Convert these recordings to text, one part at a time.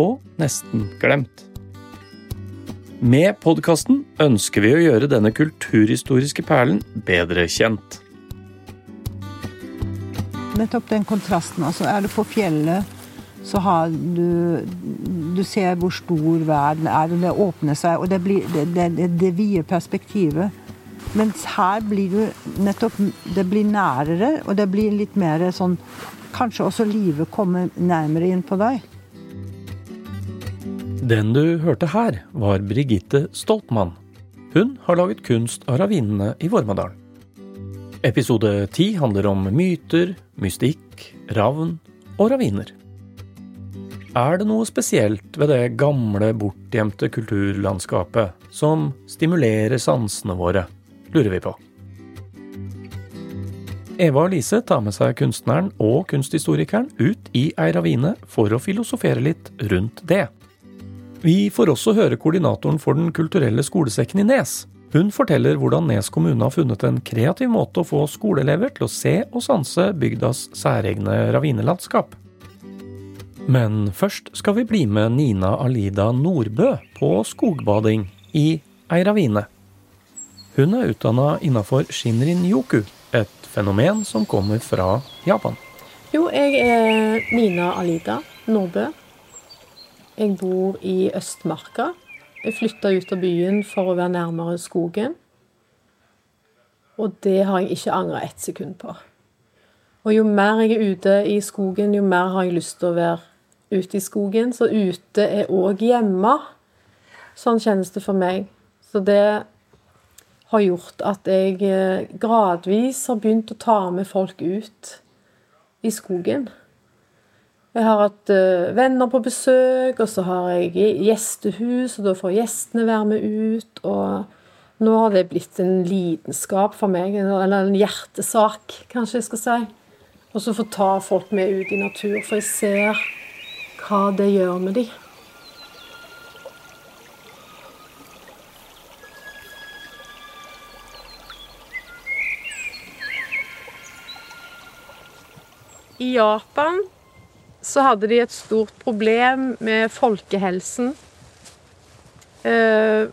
og nesten glemt. Med podkasten ønsker vi å gjøre denne kulturhistoriske perlen bedre kjent. Nettopp den kontrasten. altså Er du på fjellet, så har du Du ser hvor stor verden er, og det åpner seg, og det blir det, det, det vide perspektivet. Mens her blir du nettopp Det blir nærere, og det blir litt mer sånn Kanskje også livet kommer nærmere inn på deg. Den du hørte her, var Brigitte Stoltmann. Hun har laget kunst av ravinene i Vormadalen. Episode ti handler om myter, mystikk, ravn og raviner. Er det noe spesielt ved det gamle, bortgjemte kulturlandskapet som stimulerer sansene våre? lurer vi på. Eva og Lise tar med seg kunstneren og kunsthistorikeren ut i ei ravine for å filosofere litt rundt det. Vi får også høre koordinatoren for Den kulturelle skolesekken i Nes. Hun forteller hvordan Nes kommune har funnet en kreativ måte å få skoleelever til å se og sanse bygdas særegne ravinelandskap. Men først skal vi bli med Nina Alida Nordbø på skogbading i ei ravine. Hun er utdanna innafor shinrin-yoku, et fenomen som kommer fra Japan. Jo, jeg er Nina Alida Nordbø. Jeg bor i Østmarka. Jeg flytta ut av byen for å være nærmere skogen. Og det har jeg ikke angra ett sekund på. Og jo mer jeg er ute i skogen, jo mer har jeg lyst til å være ute i skogen. Så ute er òg hjemme. Sånn kjennes det for meg. Så det har gjort at jeg eh, gradvis har begynt å ta med folk ut i skogen. Jeg har hatt uh, venner på besøk, og så har jeg gjestehus, og da får gjestene være med ut. Og nå har det blitt en lidenskap for meg, eller en hjertesak, kanskje jeg skal si. Og så få ta folk med ut i natur, for jeg ser hva det gjør med dem. I Japan så hadde de et stort problem med folkehelsen. Eh,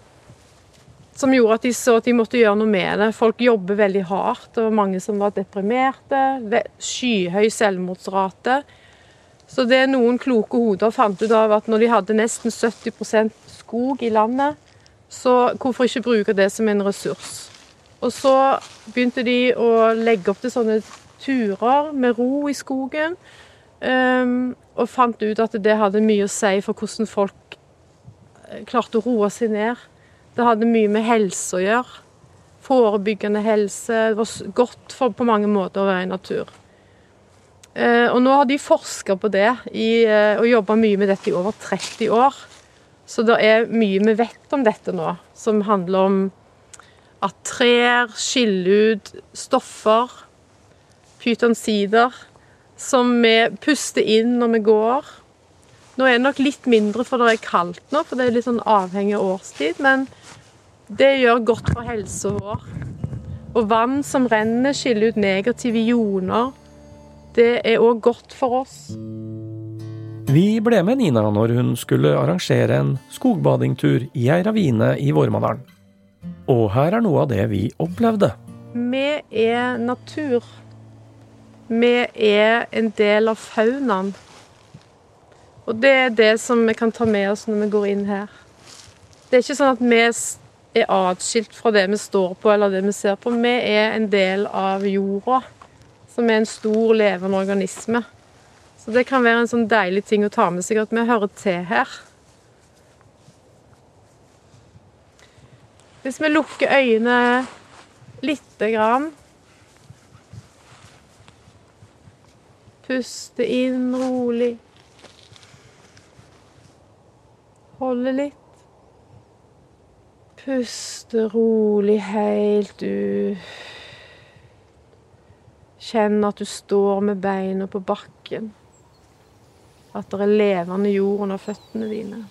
som gjorde at de så at de måtte gjøre noe med det. Folk jobber veldig hardt. Det var mange som var deprimerte. Skyhøy selvmordsrate. Så det noen kloke hoder fant ut av at når de hadde nesten 70% skog i landet, så hvorfor ikke bruke det som en ressurs? Og så begynte de å legge opp til sånne turer med ro i skogen. Um, og fant ut at det hadde mye å si for hvordan folk eh, klarte å roe seg ned. Det hadde mye med helse å gjøre. Forebyggende helse. Det var godt for, på mange måter å være i natur. Uh, og nå har de forska på det i, uh, og jobba mye med dette i over 30 år. Så det er mye vi vet om dette nå, som handler om at trær skiller ut stoffer pytonsider som vi puster inn når vi går. Nå er det nok litt mindre, for det er kaldt nå, for det er litt sånn avhengig av årstid. Men det gjør godt for helsa vår. Og vann som renner, skiller ut negative ioner. Det er òg godt for oss. Vi ble med Nina når hun skulle arrangere en skogbadingtur i ei ravine i Vormadalen. Og her er noe av det vi opplevde. Vi er natur. Vi er en del av faunaen. Og det er det som vi kan ta med oss når vi går inn her. Det er ikke sånn at vi er atskilt fra det vi står på eller det vi ser på. Vi er en del av jorda, som er en stor, levende organisme. Så det kan være en sånn deilig ting å ta med seg, at vi hører til her. Hvis vi lukker øynene lite grann Puste inn rolig. Holde litt. Puste rolig helt ut. Kjenn at du står med beina på bakken. At det er levende jord under føttene dine.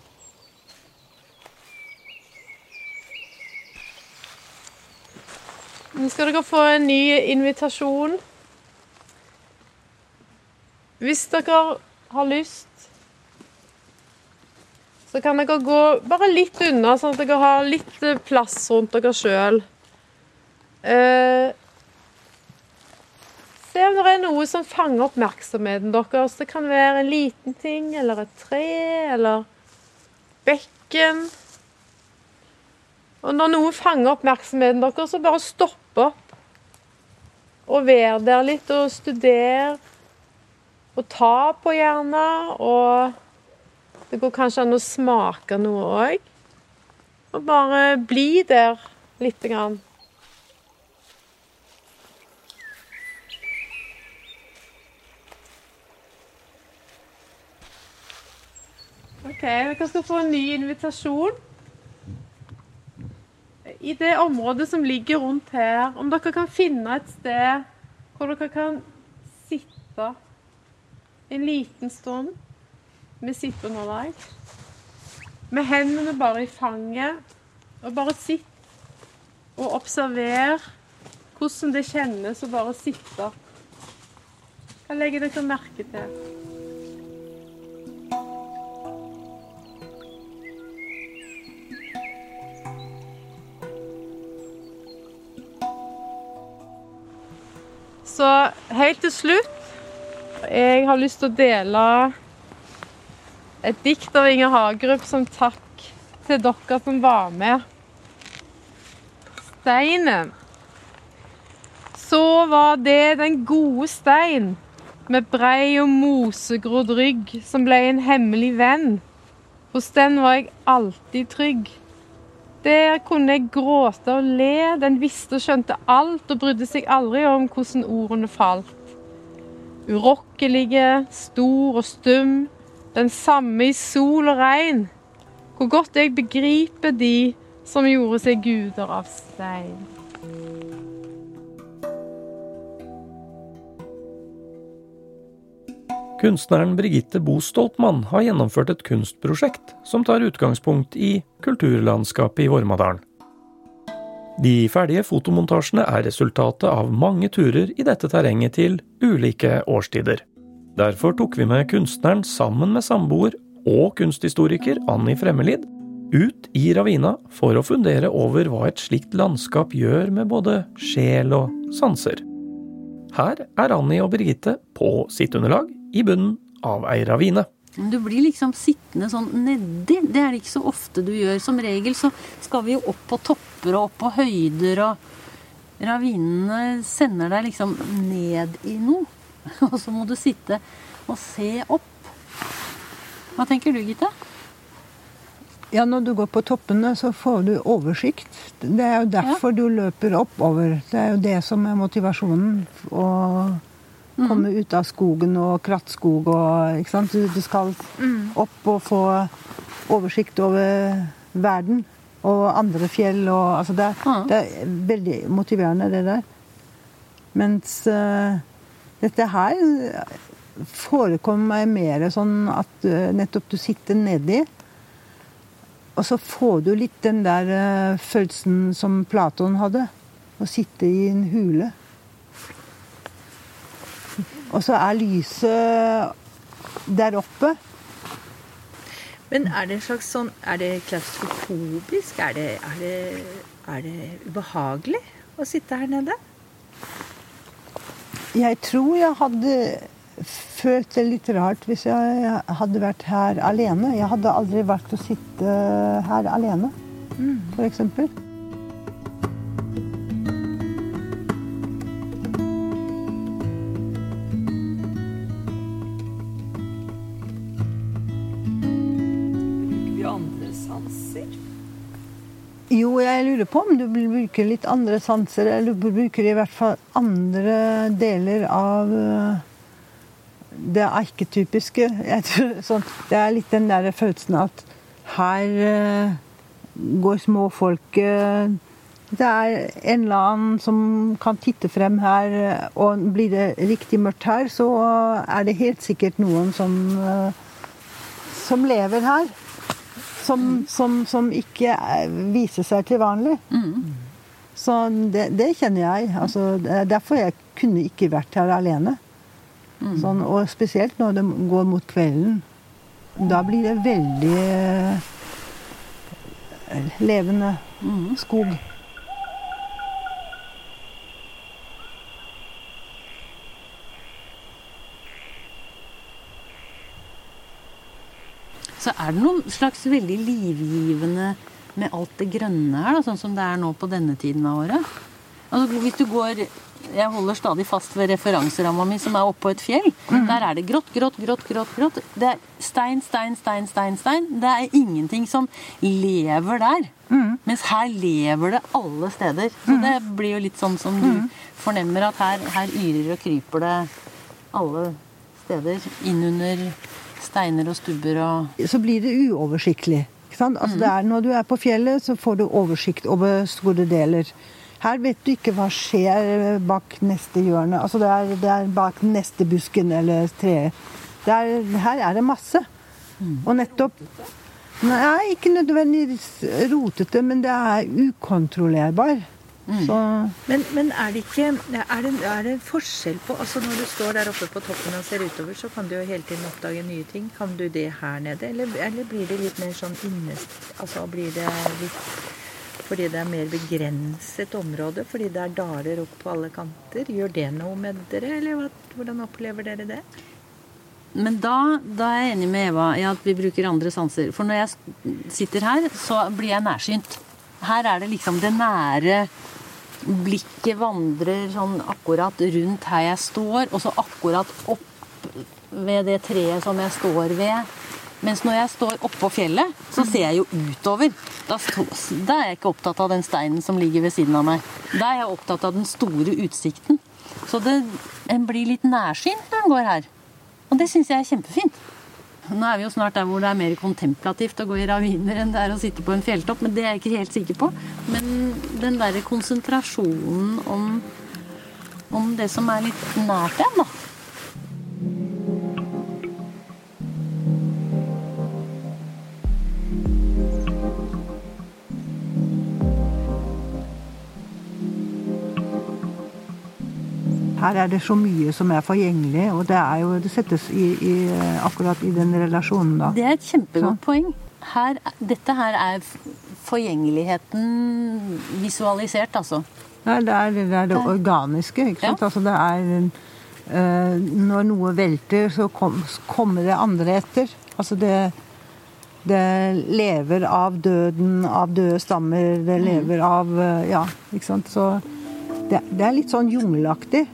Nå skal dere få en ny invitasjon. Hvis dere har lyst, så kan dere gå bare litt unna, sånn at dere har litt plass rundt dere sjøl. Eh, se om det er noe som fanger oppmerksomheten deres. Det kan være en liten ting, eller et tre, eller bekken. Og når noe fanger oppmerksomheten deres, så bare stopp opp. Og vær der litt og studere. Og ta på gjerne. Og det går kanskje an å smake noe òg. Og bare bli der lite grann. OK, dere skal få en ny invitasjon. I det området som ligger rundt her, om dere kan finne et sted hvor dere kan sitte en liten stund med sitteunderlag. Med hendene bare i fanget. Og bare sitt og observer hvordan det kjennes å bare sitte. Hva legger dere merke til? Så helt til slutt Jeg har lyst til å dele et dikt av Inger Hagerup som takk til dere som var med. Steinen. Så var det den gode stein med brei og mosegrodd rygg som ble en hemmelig venn. Hos den var jeg alltid trygg. Der kunne jeg gråte og le, den visste og skjønte alt og brydde seg aldri om hvordan ordene falt. Urokkelige, stor og stum, den samme i sol og regn. Hvor godt jeg begriper de som gjorde seg guder av stein. Kunstneren Brigitte Bostolpmann har gjennomført et kunstprosjekt som tar utgangspunkt i kulturlandskapet i Vormadalen. De ferdige fotomontasjene er resultatet av mange turer i dette terrenget til ulike årstider. Derfor tok vi med kunstneren sammen med samboer og kunsthistoriker Anni Fremmelid ut i Ravina for å fundere over hva et slikt landskap gjør med både sjel og sanser. Her er Anni og Birgitte på sitt underlag i bunnen av ei ravine. Du blir liksom sittende sånn nedi. Det er det ikke så ofte du gjør. Som regel så skal vi jo opp på topper og opp på høyder, og ravinene sender deg liksom ned i noe. Og så må du sitte og se opp. Hva tenker du, Gitte? Ja, når du går på toppene, så får du oversikt. Det er jo derfor du løper oppover. Det er jo det som er motivasjonen. Å komme ut av skogen og krattskog og Ikke sant. Du, du skal opp og få oversikt over verden og andre fjell og Altså, det Ja. det er veldig motiverende, det der. Mens uh, dette her forekommer meg mer sånn at uh, nettopp du sitter nedi. Og så får du litt den der uh, følelsen som Platon hadde. Å sitte i en hule. Og så er lyset der oppe. Men er det en slags sånn Er det klaustrofobisk? Er det, er det, er det ubehagelig å sitte her nede? Jeg tror jeg hadde følt det litt rart hvis jeg hadde vært her alene. Jeg hadde aldri valgt å sitte her alene, for Jo, jeg lurer på om du bruker litt andre sanser, eller du bruker i hvert fall andre deler av eh, det arketypiske. Tror, sånn, det er litt den der følelsen at her eh, går småfolket Det er en eller annen som kan titte frem her, og blir det riktig mørkt her, så er det helt sikkert noen som, eh, som lever her. Som, som, som ikke er- viser seg til vanlig. Så det, det kjenner jeg. Altså, er derfor jeg kunne ikke vært her alene. Sånn, og spesielt når det går mot kvelden. Da blir det veldig eh, levende skog. Så er det noen slags veldig livgivende med alt det grønne her, da, sånn som det er nå på denne tiden av året. Altså, hvis du går Jeg holder stadig fast ved referanseramma mi, som er oppå et fjell. Der er det grått, grått, grått, grått. grått. Det er stein, stein, stein, stein. stein. Det er ingenting som lever der. Mens her lever det alle steder. Så det blir jo litt sånn som du fornemmer at her, her yrer og kryper det alle steder. Innunder steiner og stubber og Så blir det uoversiktlig. Altså, det er, når du er på fjellet, så får du oversikt over store deler. Her vet du ikke hva skjer bak neste hjørne. Altså, det, er, det er bak neste busken eller treet. Det er, her er det masse. Og nettopp Nei, ikke nødvendigvis rotete, men det er ukontrollerbar. Så Men, men er det ikke er det, er det en forskjell på altså Når du står der oppe på toppen og ser utover, så kan du jo hele tiden oppdage nye ting. Kan du det her nede, eller, eller blir det litt mer sånn innest... Altså blir det litt fordi det er mer begrenset område, fordi det er daler opp på alle kanter? Gjør det noe med dere, eller hva, hvordan opplever dere det? Men da, da er jeg enig med Eva i at vi bruker andre sanser. For når jeg sitter her, så blir jeg nærsynt. Her er det liksom det nære Blikket vandrer sånn akkurat rundt her jeg står, og så akkurat opp ved det treet som jeg står ved. Mens når jeg står oppå fjellet, så ser jeg jo utover. Da, da er jeg ikke opptatt av den steinen som ligger ved siden av meg. Da er jeg opptatt av den store utsikten. Så det, en blir litt nærsynt når en går her. Og det syns jeg er kjempefint. Nå er vi jo snart der hvor det er mer kontemplativt å gå i raviner enn det er å sitte på en fjelltopp, men det er jeg ikke helt sikker på. Men den derre konsentrasjonen om, om det som er litt nært en, da. Her er det så mye som er forgjengelig, og det, er jo, det settes i, i, akkurat i den relasjonen da. Det er et kjempegodt Så. poeng. Her, dette her er forgjengeligheten visualisert, altså. Nei, det er det, er det organiske. ikke sant? Ja. Altså det er eh, Når noe velter, så kom, kommer det andre etter. Altså det Det lever av døden, av døde stammer. Det lever av eh, Ja, ikke sant. Så det, det er litt sånn jungelaktig.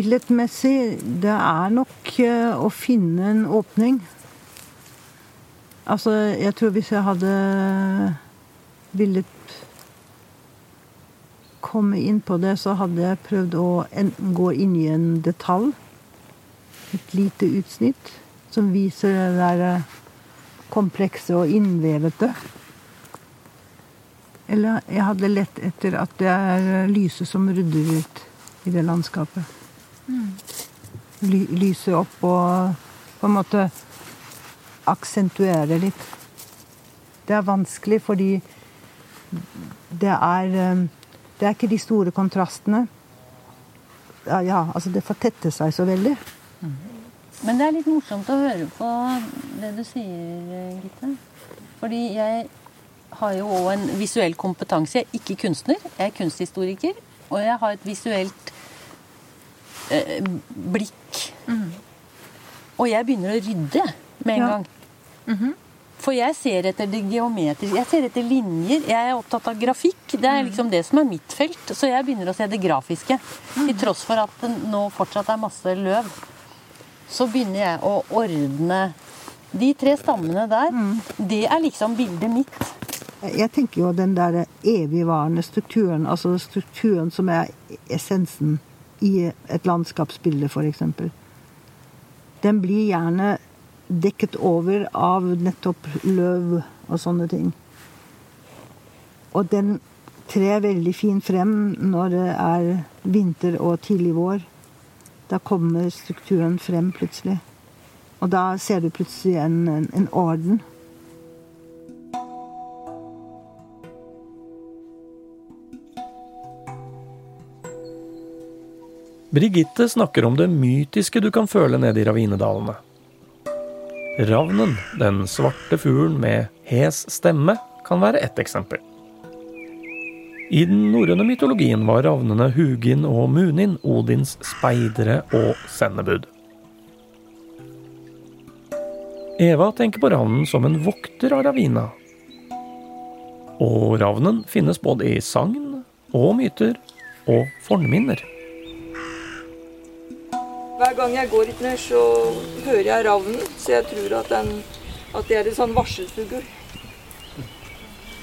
Billedmessig, det er nok eh, å finne en åpning. Altså, jeg tror hvis jeg hadde villet komme inn på det, så hadde jeg prøvd å enten gå inn i en detalj, et lite utsnitt, som viser det der eh, komplekse og innvevete. Eller jeg hadde lett etter at det er lyset som rydder ut i det landskapet ly lyse opp og på en måte aksentuere litt. Det er vanskelig fordi det er eh, Det er ikke de store kontrastene. Ja, ja altså det fortetter seg så veldig. Men det er litt morsomt å høre på det du sier, Gitte. Fordi jeg har jo òg en visuell kompetanse. Jeg er ikke kunstner, jeg er kunsthistoriker. Og jeg har et visuelt eh, blikk. Og jeg begynner å rydde med en Ja. gang. For jeg ser etter det geometriske. Jeg ser etter linjer. Jeg er opptatt av grafikk. Det er liksom det som er mitt felt. Så jeg begynner å se det grafiske. Til tross for at det nå fortsatt er masse løv. Så begynner jeg å ordne De tre stammene der, det er liksom bildet mitt. Jeg tenker jo den der evigvarende strukturen, altså strukturen som er essensen i et landskapsbilde, f.eks. Den blir gjerne dekket over av nettopp løv og sånne ting. Og den trer veldig fint frem når det er vinter og tidlig vår. Da kommer strukturen frem plutselig. Og da ser du plutselig en, en, en orden. Brigitte snakker om det mytiske du kan føle nede i ravinedalene. Ravnen, den svarte fuglen med hes stemme, kan være ett eksempel. I den norrøne mytologien var ravnene Hugin og Munin Odins speidere og sendebud. Eva tenker på ravnen som en vokter av ravina. Og ravnen finnes både i sagn og myter og fornminner. Hver gang jeg går hit ned, så hører jeg ravnen, så jeg tror at, den, at det er en sånn varselfugl.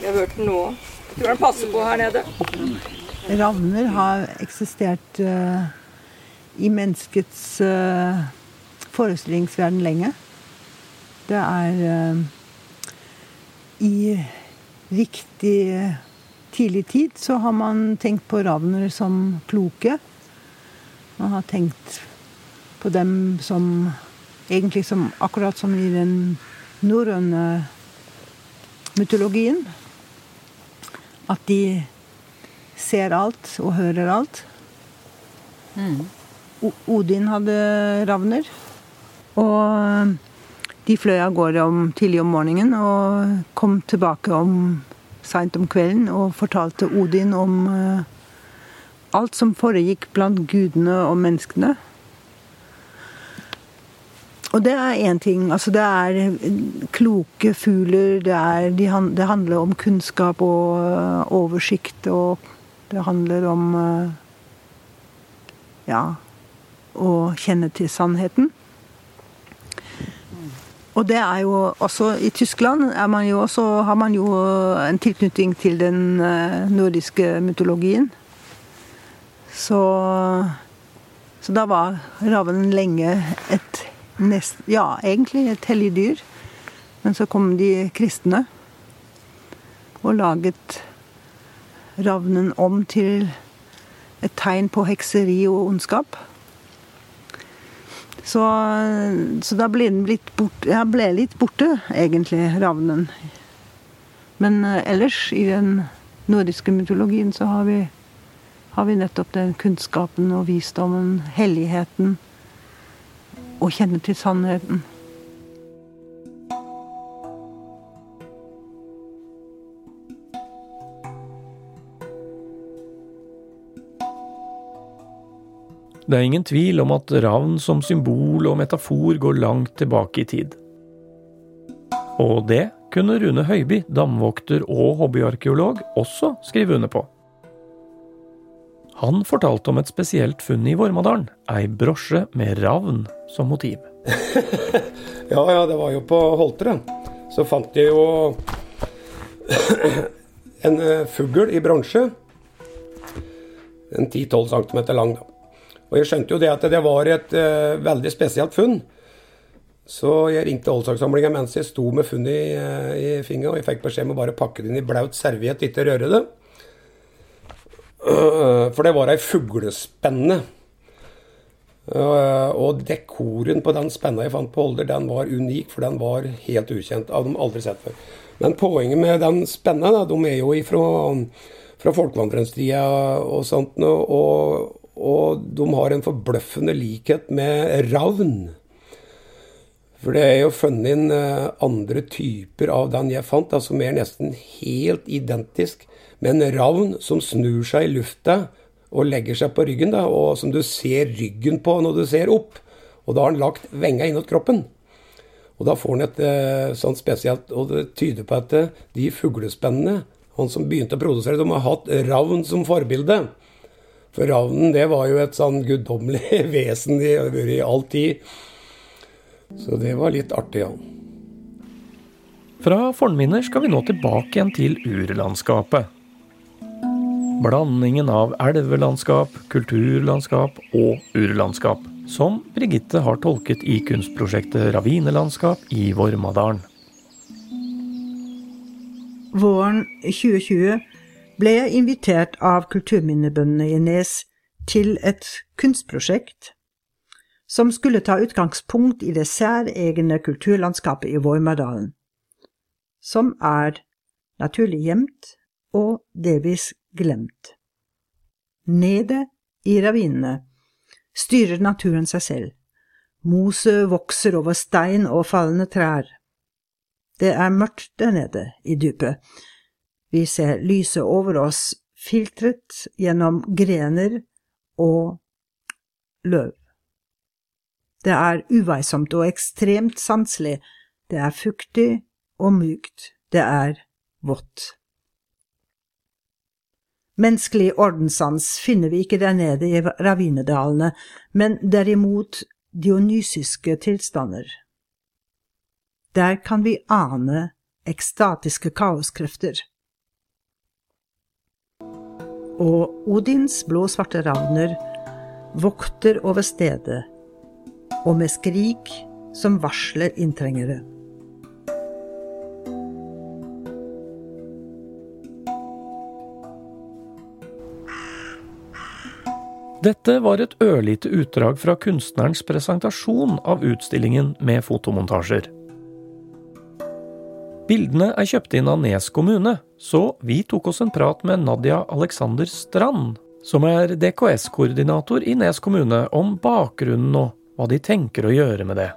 Jeg har hørt den nå òg. Tror den passer på her nede. Ravner har eksistert uh, i menneskets uh, forestillingsverden lenge. Det er uh, I riktig tidlig tid så har man tenkt på ravner som kloke. Man har tenkt på dem som Egentlig som, akkurat som i den norrøne mytologien. At de ser alt og hører alt. Mm. Odin hadde ravner. Og de fløy av gårde om, tidlig om morgenen og kom tilbake om seint om kvelden og fortalte Odin om uh, alt som foregikk blant gudene og menneskene. Og det er én ting. Altså det er kloke fugler. Det, er, de, det, handler om kunnskap og uh, oversikt. Og det handler om uh, ja å kjenne til sannheten. Og det er jo også I Tyskland man også, har man jo en tilknytning til den nordiske mytologien. Så, så da var ravnen lenge et nest, ja, egentlig et hellig dyr. Men så kom de kristne og laget ravnen om til et tegn på hekseri og ondskap. Så, så da ble den blitt borte Jeg ble litt borte, egentlig, ravnen. Men uh, ellers, i den nordiske mytologien, så har vi, har vi nettopp den kunnskapen og visdommen, helligheten og kjenne til sannheten. Det er ingen tvil om at ravn som symbol og metafor går langt tilbake i tid. Og det kunne Rune Høiby, damvokter og hobbyarkeolog, også skrive under på. Han fortalte om et spesielt funn i Vormadalen, ei brosje med ravn som motiv. ja, ja, det var jo på Holtre. Så fant jeg jo en eh, fugl i bronse. En 10-12 cm lang, da. Og jeg skjønte jo det at det var et uh, veldig spesielt funn. Så jeg ringte Oldsakssamlinga mens jeg sto med funnet i, uh, i fingeren, og jeg fikk beskjed om å bare pakke det inn i blaut serviett, ikke røre det. Uh, for det var ei fuglespenne. Uh, og dekoren på den spenna jeg fant på Holder, den var unik, for den var helt ukjent. Av de aldri sett før. Men poenget med den spenna, de er jo ifra, fra folkevandringstida og sånt, og, og de har en forbløffende likhet med ravn. For det er jo funnet inn uh, andre typer av den jeg fant, som er nesten helt identisk med en ravn som snur seg i lufta og legger seg på ryggen, da, og som du ser ryggen på når du ser opp. Og da har han lagt venga innåt kroppen. Og da får han et eh, sånt spesielt Og det tyder på at eh, de fuglespennene, han som begynte å produsere, de har hatt ravn som forbilde. For ravnen, det var jo et sånn guddommelig vesen vært i all tid. Så det var litt artig, ja. Fra fornminner skal vi nå tilbake igjen til urlandskapet. Blandingen av elvelandskap, kulturlandskap og urlandskap, som Brigitte har tolket i kunstprosjektet Ravinelandskap i Vormadalen. Våren 2020 ble jeg invitert av kulturminnebøndene i Nes til et kunstprosjekt som skulle ta utgangspunkt i det særegne kulturlandskapet i Vormadalen, som er naturlig gjemt og delvis glemt. Nede i ravinene styrer naturen seg selv. Moset vokser over stein og fallende trær. Det er mørkt der nede i dypet. Vi ser lyset over oss filtret gjennom grener og løv. Det er uveisomt og ekstremt sanselig, det er fuktig og mykt, det er vått. Menneskelig ordenssans finner vi ikke der nede i ravinedalene, men derimot dionysiske tilstander. Der kan vi ane ekstatiske kaoskrefter. Og Odins blå-svarte ravner vokter over stedet, og med skrik som varsler inntrengere. Dette var et ørlite utdrag fra kunstnerens presentasjon av utstillingen med fotomontasjer. Bildene er kjøpt inn av Nes kommune, så vi tok oss en prat med Nadia Alexander Strand, som er DKS-koordinator i Nes kommune, om bakgrunnen og hva de tenker å gjøre med det.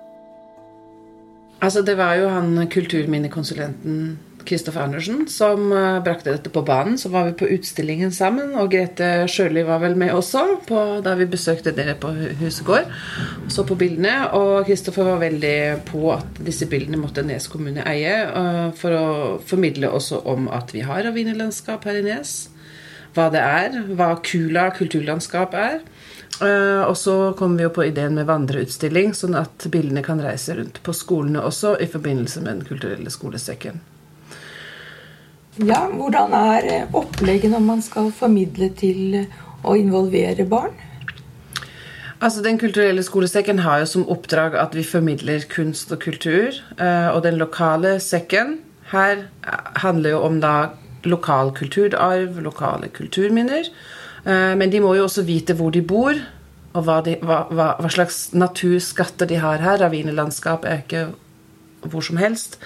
Altså, det var jo han kulturminnekonsulenten Kristoffer Andersen som uh, brakte dette på banen. Så var vi på utstillingen sammen, og Grete Sjøli var vel med også på, da vi besøkte dere på Husegård. Så på bildene, og Kristoffer var veldig på at disse bildene måtte Nes kommune eie, uh, for å formidle også om at vi har ravinelandskap her i Nes. Hva det er, hva Kula kulturlandskap er. Uh, og så kom vi jo på ideen med vandreutstilling, sånn at bildene kan reise rundt på skolene også i forbindelse med Den kulturelle skolesekken. Ja, hvordan er eh, opplegget når man skal formidle til å involvere barn? Altså, Den kulturelle skolesekken har jo som oppdrag at vi formidler kunst og kultur. Uh, og den lokale sekken her handler jo om da lokal kulturarv, lokale kulturminner. Eh, men de må jo også vite hvor de bor, og hva, de, hva, hva, hva slags naturskatter de har her. Ravinelandskap er ikke hvor som helst.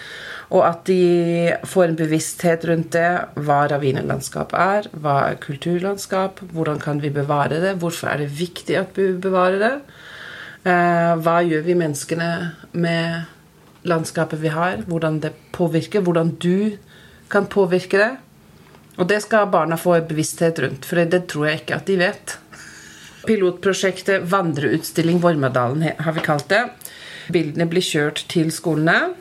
Og at de får en bevissthet rundt det. Hva ravinelandskap er, hva er kulturlandskap, hvordan kan vi bevare det, hvorfor er det viktig at vi bevarer det. Eh, hva gjør vi menneskene med landskapet vi har, hvordan det påvirker, hvordan du kan påvirke det. Og det skal barna få bevissthet rundt, for det tror jeg ikke at de vet. Pilotprosjektet Vandreutstilling Vormadalen har vi kalt det. Bildene blir kjørt til skolene.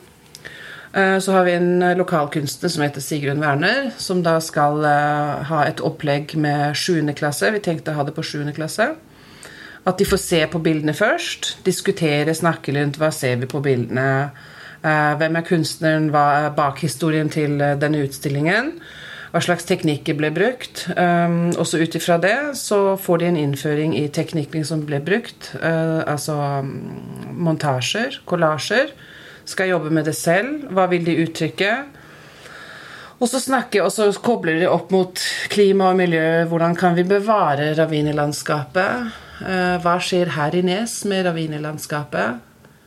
Eh, så har vi en lokalkunstner som heter Sigrun Werner, som da skal eh, ha et opplegg med 7. klasse. Vi tenkte å ha det på 7. klasse. At de får se på bildene først. Diskutere, snakke rundt hva ser vi på bildene. Eh, hvem er kunstneren, hva er bakhistorien til denne utstillingen hva slags teknikker ble brukt. Også ut ifra det så får de en innføring i teknikken som ble brukt. Altså um, montasjer, kollasjer. Skal jobbe med det selv. Hva vil de uttrykke? Og så snakke, og så kobler de opp mot klima og miljø. Hvordan kan vi bevare ravinelandskapet? Uh, hva skjer her i Nes med ravinelandskapet?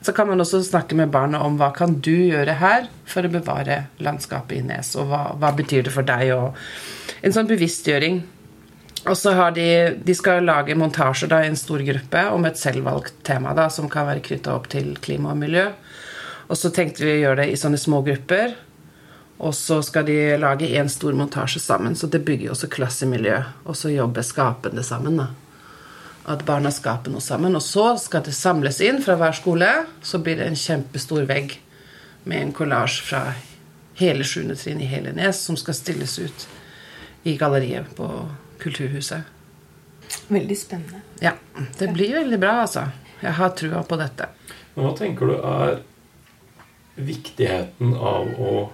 Så kan man også snakke med barna om hva kan du gjøre her for å bevare landskapet i Nes, og hva, hva betyr det for deg? Og en sånn bevisstgjøring. Og så har de, de skal lage montasjer da, i en stor gruppe om et selvvalgt tema da, som kan være knytta opp til klima og miljø. Og så tenkte vi å gjøre det i sånne små grupper. Og så skal de lage én stor montasje sammen, så det bygger også klassemiljø. Og så jobbe skapende sammen. da at barna skaper noe sammen. Og så skal det samles inn fra hver skole. Så blir det en kjempestor vegg med en kollasj fra hele 7. trinn i hele Nes som skal stilles ut i galleriet på Kulturhuset. Veldig spennende. Ja. Det blir veldig bra, altså. Jeg har trua på dette. Hva tenker du er viktigheten av å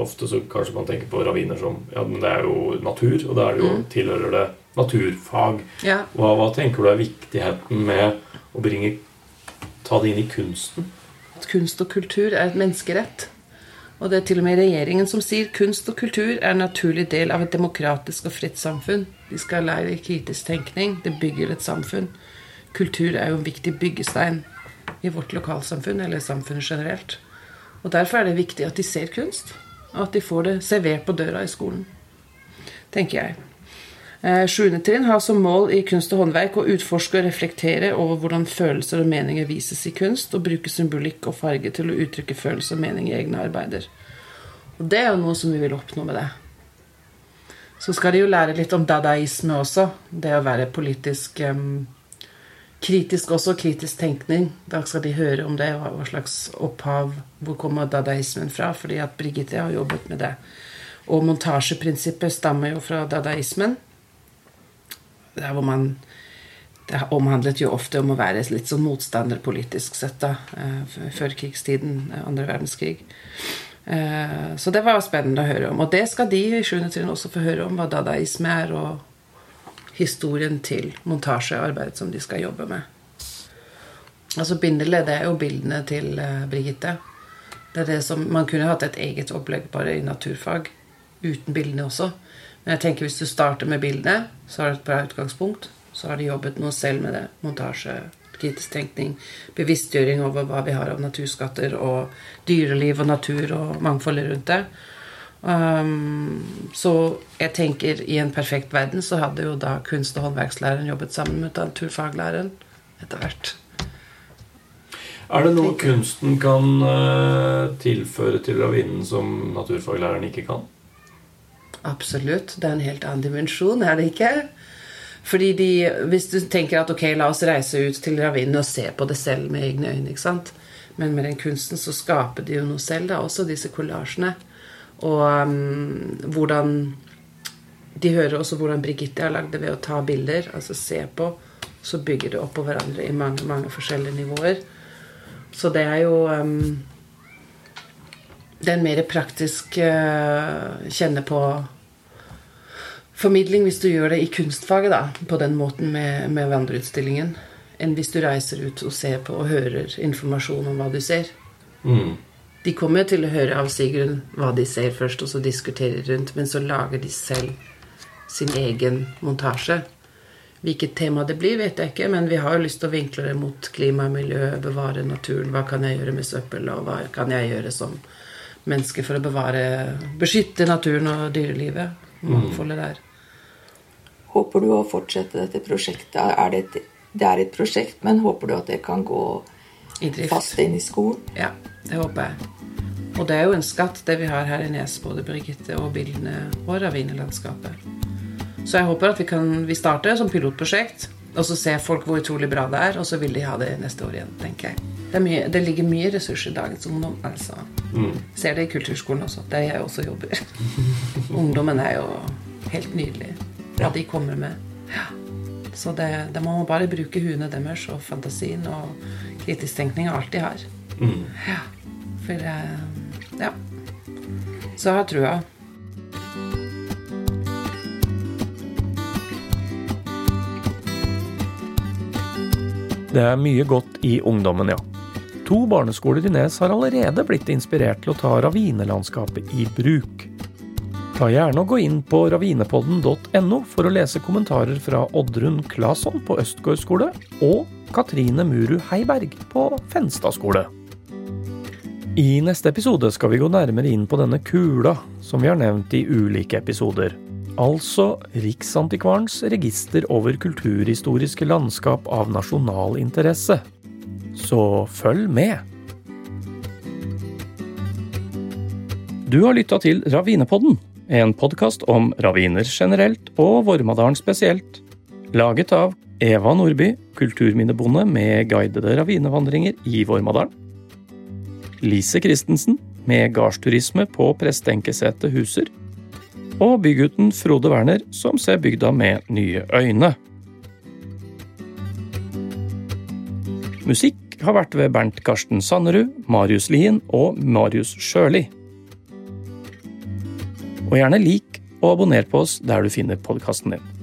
Ofte så kanskje man tenker på raviner som ja, men det er jo natur, og da er det jo, Mm. tilhører det naturfag. Ja. Hva, hva tenker du er viktigheten med å bringe ta det inn i kunsten? At kunst og kultur er et menneskerett. Og det er til og med regjeringen som sier kunst og kultur er en naturlig del av et demokratisk og fritt samfunn. De skal lære kritisk tenkning. Det bygger et samfunn. Kultur er jo en viktig byggestein i vårt lokalsamfunn, eller samfunnet generelt. Og Derfor er det viktig at de ser kunst, og at de får det servert på døra i skolen. Tenker jeg. Eh, Sjuende trinn har som mål i kunst og håndverk å utforske og reflektere over hvordan følelser og meninger vises i kunst, og bruke symbolikk og farge til å uttrykke følelser og mening i egne arbeider. Og det er jo noe som vi vil oppnå med det. Så skal de jo lære litt om dadaisme også. Det å være politisk em, kritisk også, kritisk tenkning. Da skal de høre om det, hva hva slags opphav Hvor kommer dadaismen fra? Fordi at Birgitte har jobbet med det. Og montasjeprinsippet stammer jo fra dadaismen. Der hvor man Det omhandlet jo ofte om å være litt sånn motstander politisk sett, da. eh, Før krigstiden, eh, andre verdenskrig. Eh, Så det var spennende å høre om. Og det skal de i 7. trinn også få høre om, hva dadaisme er, og historien til montasjearbeidet som de skal jobbe med. Altså Bindelet, det er jo bildene til Brigitte Birgitte. Det er det som, Man kunne hatt et eget opplegg bare i naturfag uten bildene også. Men jeg tenker hvis du starter med bildene, så har du et bra utgangspunkt. Så har de jobbet noe selv med det. Montasje, kritisk tenkning, bevisstgjøring over hva vi har av naturskatter, og dyreliv og natur og mangfoldet rundt det. Um, så jeg tenker i en perfekt verden så hadde jo da kunst- og håndverkslæreren jobbet sammen med naturfaglæreren etter hvert. Er det noe kunsten kan uh, tilføre til ravinen som naturfaglæreren ikke kan? Absolutt. Det er en helt annen dimensjon, er det ikke? Fordi de, Hvis du tenker at ok, la oss reise ut til ravinen og se på det selv med egne øyne, ikke sant? men med den kunsten så skaper de jo noe selv, da, også disse kollasjene. Og um, hvordan De hører også hvordan Brigitte har lagd det ved å ta bilder, altså se på. Så bygger det oppå hverandre i mange, mange forskjellige nivåer. Så det er jo um, Det er en mer praktisk uh, kjenne på formidling hvis du gjør det i kunstfaget, da, på den måten med, med vandreutstillingen, enn hvis du reiser ut og ser på og hører informasjon om hva du ser. Mm. De kommer til å høre av Sigrun hva de ser først, og så diskuterer rundt, men så lager de selv sin egen montasje. Hvilket tema det blir, vet jeg ikke, men vi har jo lyst til å vinkle det mot klima og miljø, bevare naturen. Hva kan jeg gjøre med søppel, og hva kan jeg gjøre som menneske for å bevare Beskytte naturen og dyrelivet. Mangfoldet der. Håper du å fortsette dette prosjektet? Er det, et, det er et prosjekt, men håper du at det kan gå I drift. fast inn i skolen? Ja, det håper jeg. Og det er jo en skatt, det vi har her i Nes, både Birgitte og bildene og ravinelandskapet. Så jeg håper at vi kan vi starter som pilotprosjekt, og så ser folk hvor utrolig bra det er, og så vil de ha det neste år igjen, tenker jeg. Det, er mye, det ligger mye ressurser i dagens ungdom. altså. Ser det i kulturskolen også, der jeg også jobber. Ungdommen er jo helt nydelig, hva de kommer med. Ja. Så det, det må man bare bruke huene deres og fantasien og kritisk tenkning og alt de har. Ja. For eh, Ja. Så jeg har trua. Det er mye godt i ungdommen, ja. To barneskoler i Nes har allerede blitt inspirert til å ta ravinelandskapet i bruk. Ta gjerne og gå inn på ravinepodden.no for å lese kommentarer fra Oddrun Claesson på Østgård skole og Katrine Muru Heiberg på Fenstad skole. I neste episode skal vi gå nærmere inn på denne kula som vi har nevnt i ulike episoder. Altså Riksantikvarens register over kulturhistoriske landskap av nasjonal interesse. Så følg med! Du har lytta til Ravinepodden, en podkast om raviner generelt og Vormadalen spesielt. Laget av Eva Nordby, kulturminnebonde med guidede ravinevandringer i Vormadalen. Lise Christensen, med gardsturisme på Prestenkesetet Huser og bygutten Frode Werner, som ser bygda med nye øyne. Musikk har vært ved Bernt Karsten Sannerud, Marius Lien og Marius Sjøli. Og gjerne lik og abonner på oss der du finner podkasten din.